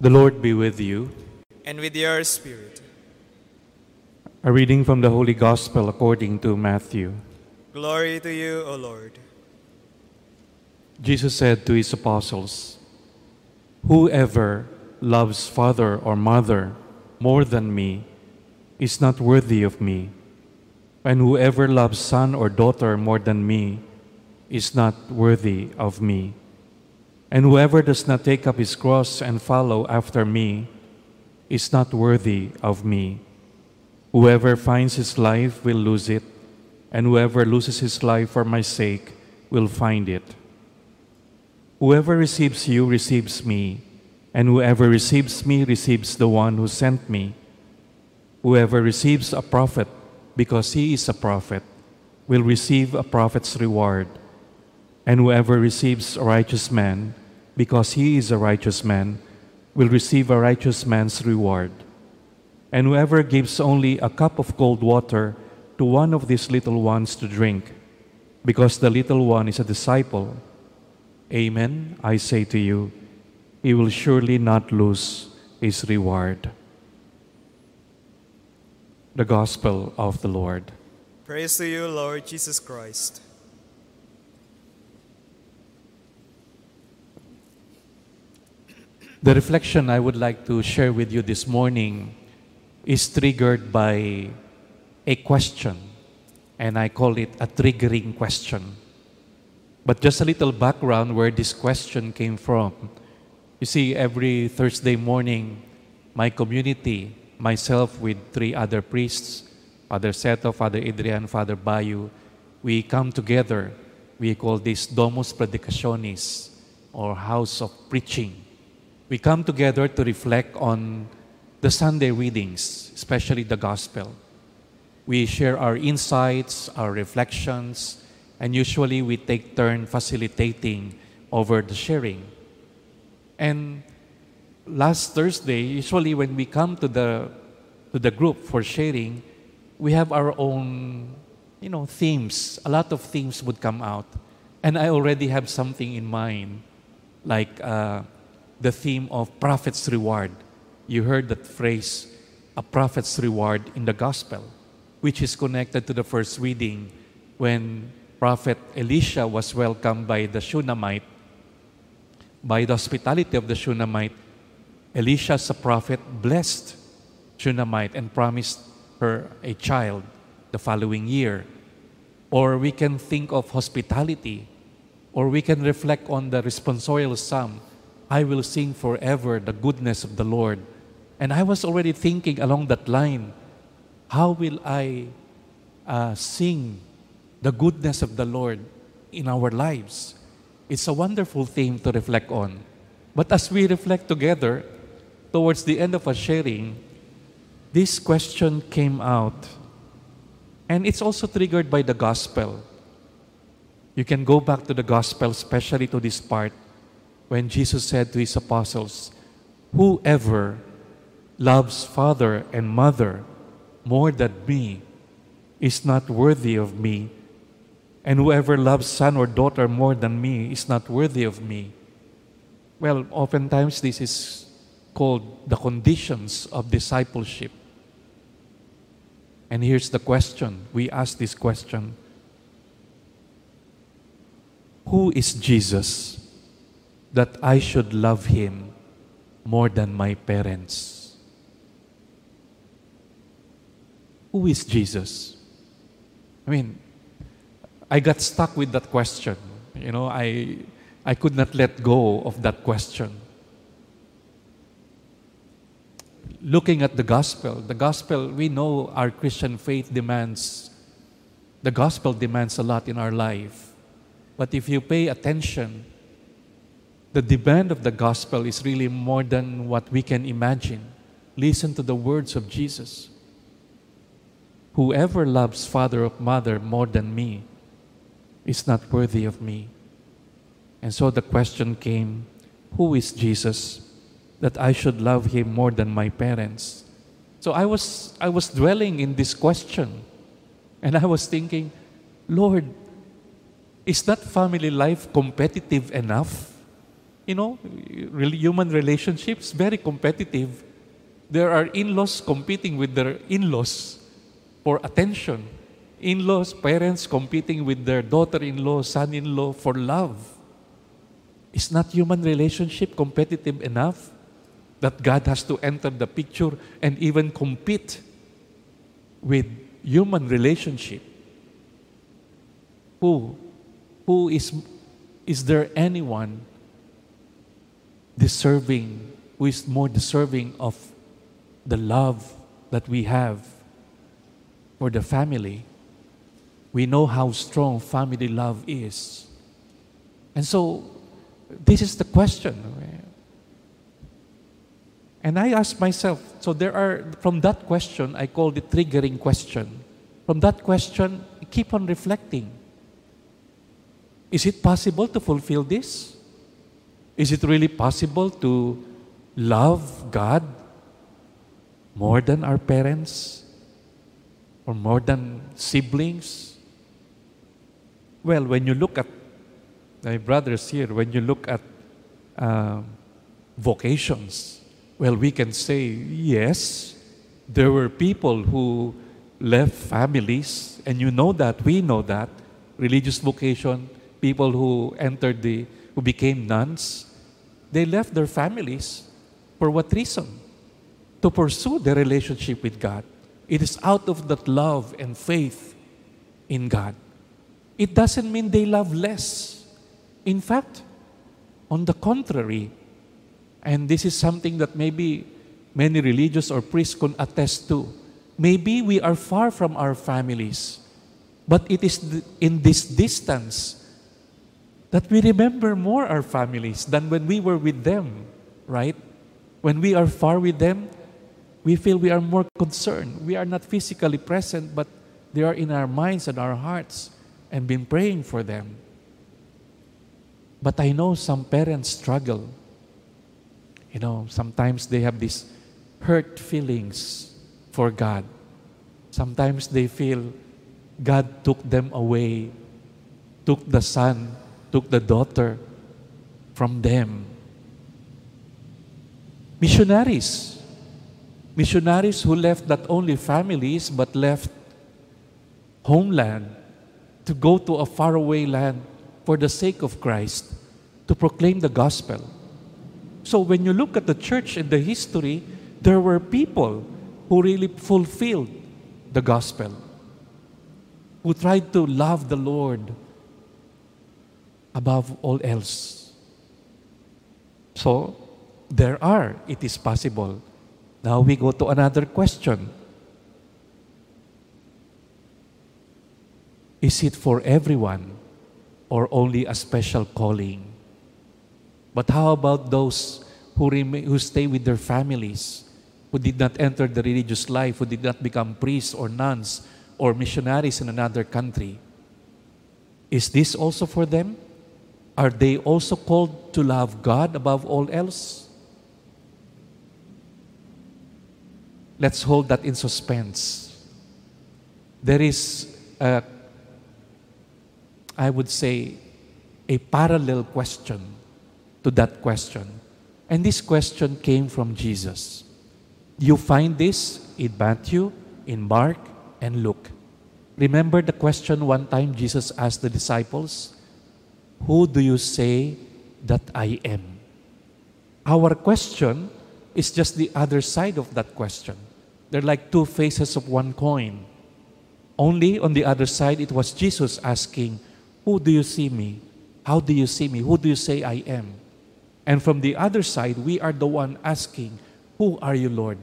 The Lord be with you. and with your spirit. A reading from the Holy Gospel according to Matthew. Glory to you, O Lord. Jesus said to his apostles, Whoever loves father or mother more than me is not worthy of me, and whoever loves son or daughter more than me is not worthy of me. And whoever does not take up his cross and follow after me is not worthy of me. Whoever finds his life will lose it, and whoever loses his life for my sake will find it. Whoever receives you receives me, and whoever receives me receives the one who sent me. Whoever receives a prophet because he is a prophet will receive a prophet's reward, and whoever receives a righteous man because he is a righteous man will receive a righteous man's reward. And whoever gives only a cup of cold water to one of these little ones to drink, because the little one is a disciple, Amen, I say to you, he will surely not lose his reward. The Gospel of the Lord. Praise to you, Lord Jesus Christ. The reflection I would like to share with you this morning is triggered by a question, and I call it a triggering question. But just a little background where this question came from. You see, every Thursday morning, my community, myself with three other priests, Father Seto, Father Adrian, Father Bayu, we come together. We call this Domus Predicationis, or House of Preaching. We come together to reflect on the Sunday readings, especially the Gospel. We share our insights, our reflections, and usually we take turn facilitating over the sharing. And last Thursday, usually when we come to the to the group for sharing, we have our own, you know, themes. A lot of themes would come out, and I already have something in mind, like uh, the theme of prophet's reward. You heard that phrase, a prophet's reward in the gospel, which is connected to the first reading when prophet Elisha was welcomed by the Shunammite. By the hospitality of the Shunammite, Elisha, as a prophet, blessed Shunammite and promised her a child the following year. Or we can think of hospitality, or we can reflect on the responsorial psalm I will sing forever the goodness of the Lord. And I was already thinking along that line, how will I uh, sing the goodness of the Lord in our lives? It's a wonderful theme to reflect on. But as we reflect together, towards the end of our sharing, this question came out. And it's also triggered by the gospel. You can go back to the gospel, especially to this part when Jesus said to his apostles, Whoever loves father and mother more than me is not worthy of me, and whoever loves son or daughter more than me is not worthy of me. Well, oftentimes this is called the conditions of discipleship. And here's the question we ask this question Who is Jesus? That I should love him more than my parents. Who is Jesus? I mean, I got stuck with that question. You know, I, I could not let go of that question. Looking at the gospel, the gospel, we know our Christian faith demands, the gospel demands a lot in our life. But if you pay attention, the demand of the gospel is really more than what we can imagine. Listen to the words of Jesus. Whoever loves father or mother more than me is not worthy of me. And so the question came Who is Jesus that I should love him more than my parents? So I was, I was dwelling in this question. And I was thinking, Lord, is that family life competitive enough? You know, human relationships, very competitive. There are in-laws competing with their in-laws for attention. In-laws, parents competing with their daughter-in-law, son-in-law for love. Is not human relationship competitive enough that God has to enter the picture and even compete with human relationship? Who? Who is, is there anyone deserving, who is more deserving of the love that we have for the family? We know how strong family love is. And so, this is the question. And I ask myself, so there are, from that question, I call the triggering question. From that question, keep on reflecting. Is it possible to fulfill this? Is it really possible to love God more than our parents or more than siblings? Well, when you look at my brothers here, when you look at uh, vocations, well, we can say yes, there were people who left families, and you know that, we know that, religious vocation, people who entered the, who became nuns, they left their families. For what reason? To pursue their relationship with God. It is out of that love and faith in God. It doesn't mean they love less. In fact, on the contrary, and this is something that maybe many religious or priests can attest to. Maybe we are far from our families, but it is in this distance that we remember more our families than when we were with them, right? When we are far with them, we feel we are more concerned. We are not physically present, but they are in our minds and our hearts and been praying for them. But I know some parents struggle. You know, sometimes they have these hurt feelings for God. Sometimes they feel God took them away, took the son took the daughter from them. Missionaries. Missionaries who left not only families but left homeland to go to a faraway land for the sake of Christ to proclaim the gospel. So when you look at the church in the history, there were people who really fulfilled the gospel, who tried to love the Lord above all else. So, there are, it is possible. Now we go to another question. Is it for everyone or only a special calling? But how about those who, remain, who stay with their families, who did not enter the religious life, who did not become priests or nuns or missionaries in another country? Is this also for them? Are they also called to love God above all else? Let's hold that in suspense. There is, a, I would say, a parallel question to that question. And this question came from Jesus. You find this in Matthew, in Mark, and Luke. Remember the question one time Jesus asked the disciples? Who do you say that I am? Our question is just the other side of that question. They're like two faces of one coin. Only on the other side, it was Jesus asking, Who do you see me? How do you see me? Who do you say I am? And from the other side, we are the one asking, Who are you, Lord?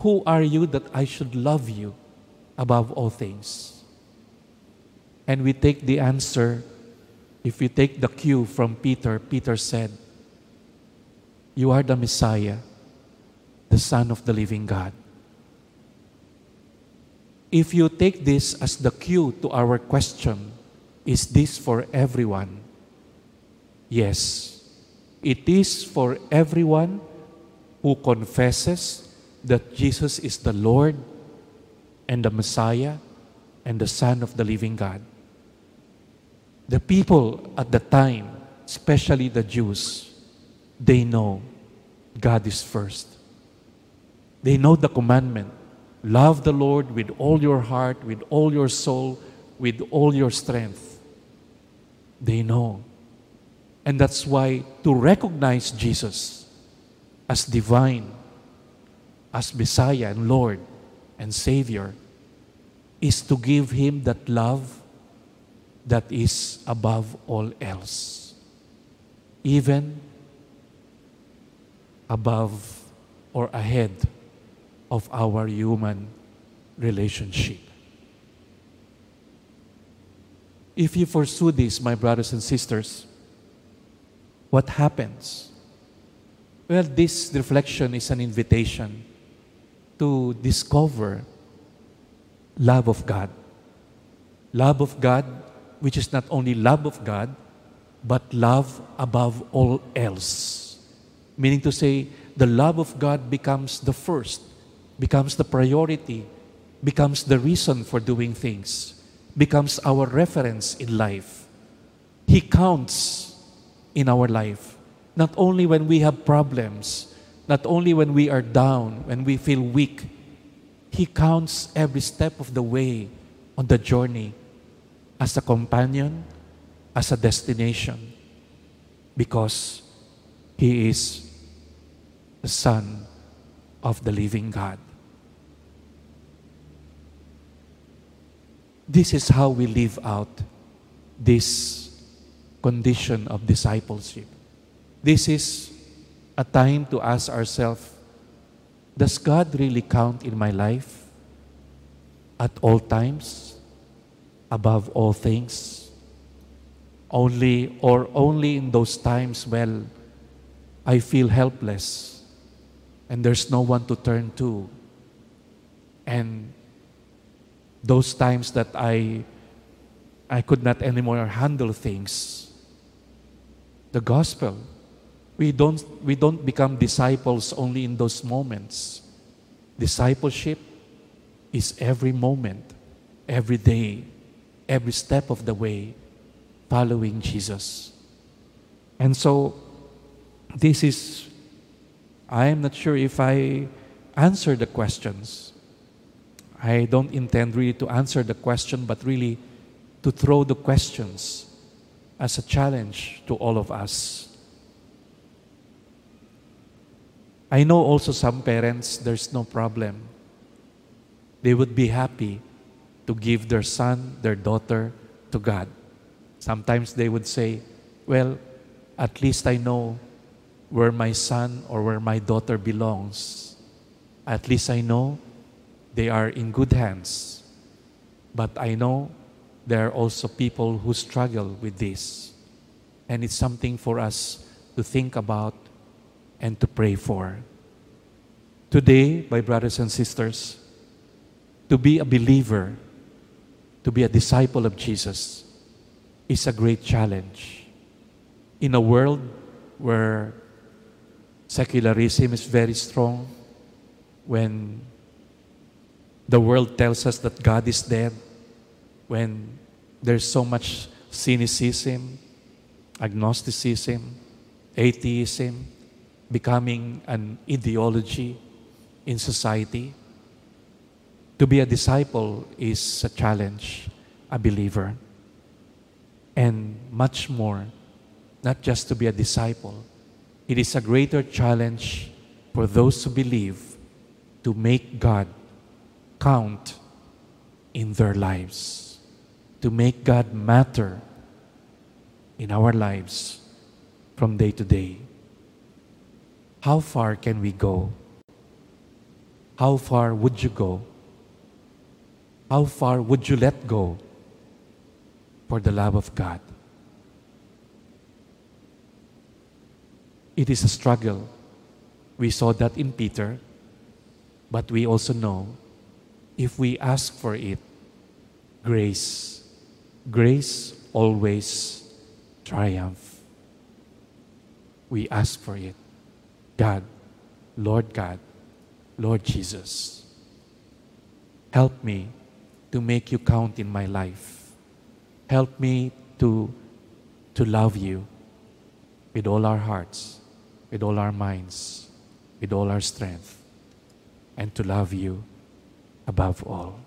Who are you that I should love you above all things? And we take the answer if we take the cue from Peter, Peter said, You are the Messiah, the Son of the living God. If you take this as the cue to our question, is this for everyone? Yes, it is for everyone who confesses that Jesus is the Lord and the Messiah and the Son of the living God. The people at the time, especially the Jews, they know God is first. They know the commandment love the Lord with all your heart, with all your soul, with all your strength. They know. And that's why to recognize Jesus as divine, as Messiah and Lord and Savior, is to give Him that love that is above all else. Even above or ahead of our human relationship. If you pursue this, my brothers and sisters, what happens? Well, this reflection is an invitation to discover love of God. Love of God, which is not only love of God, but love above all else. Meaning to say, the love of God becomes the first, becomes the priority, becomes the reason for doing things, becomes our reference in life. He counts in our life, not only when we have problems, not only when we are down, when we feel weak. He counts every step of the way on the journey as a companion, as a destination, because He is the Son of the living God. This is how we live out this condition of discipleship. This is a time to ask ourselves Does God really count in my life at all times, above all things? Only or only in those times when I feel helpless and there's no one to turn to. And those times that I I could not anymore handle things. The gospel. We don't we don't become disciples only in those moments. Discipleship is every moment, every day, every step of the way following Jesus. And so this is I am not sure if I answer the questions. I don't intend really to answer the question, but really to throw the questions as a challenge to all of us. I know also some parents, there's no problem. They would be happy to give their son, their daughter to God. Sometimes they would say, Well, at least I know where my son or where my daughter belongs. At least I know they are in good hands. But I know there are also people who struggle with this. And it's something for us to think about and to pray for. Today, my brothers and sisters, to be a believer, to be a disciple of Jesus, is a great challenge. In a world where secularism is very strong, when the world tells us that God is dead, when there's so much cynicism, agnosticism, atheism, becoming an ideology in society. To be a disciple is a challenge, a believer. And much more, not just to be a disciple, it is a greater challenge for those who believe to make God count in their lives, to make God matter in our lives from day to day. How far can we go? How far would you go? How far would you let go for the love of God? It is a struggle. We saw that in Peter, but we also know if we ask for it, grace, grace always triumph. We ask for it. God, Lord God, Lord Jesus, help me to make you count in my life. Help me to, to love you with all our hearts, with all our minds, with all our strength, and to love you above all.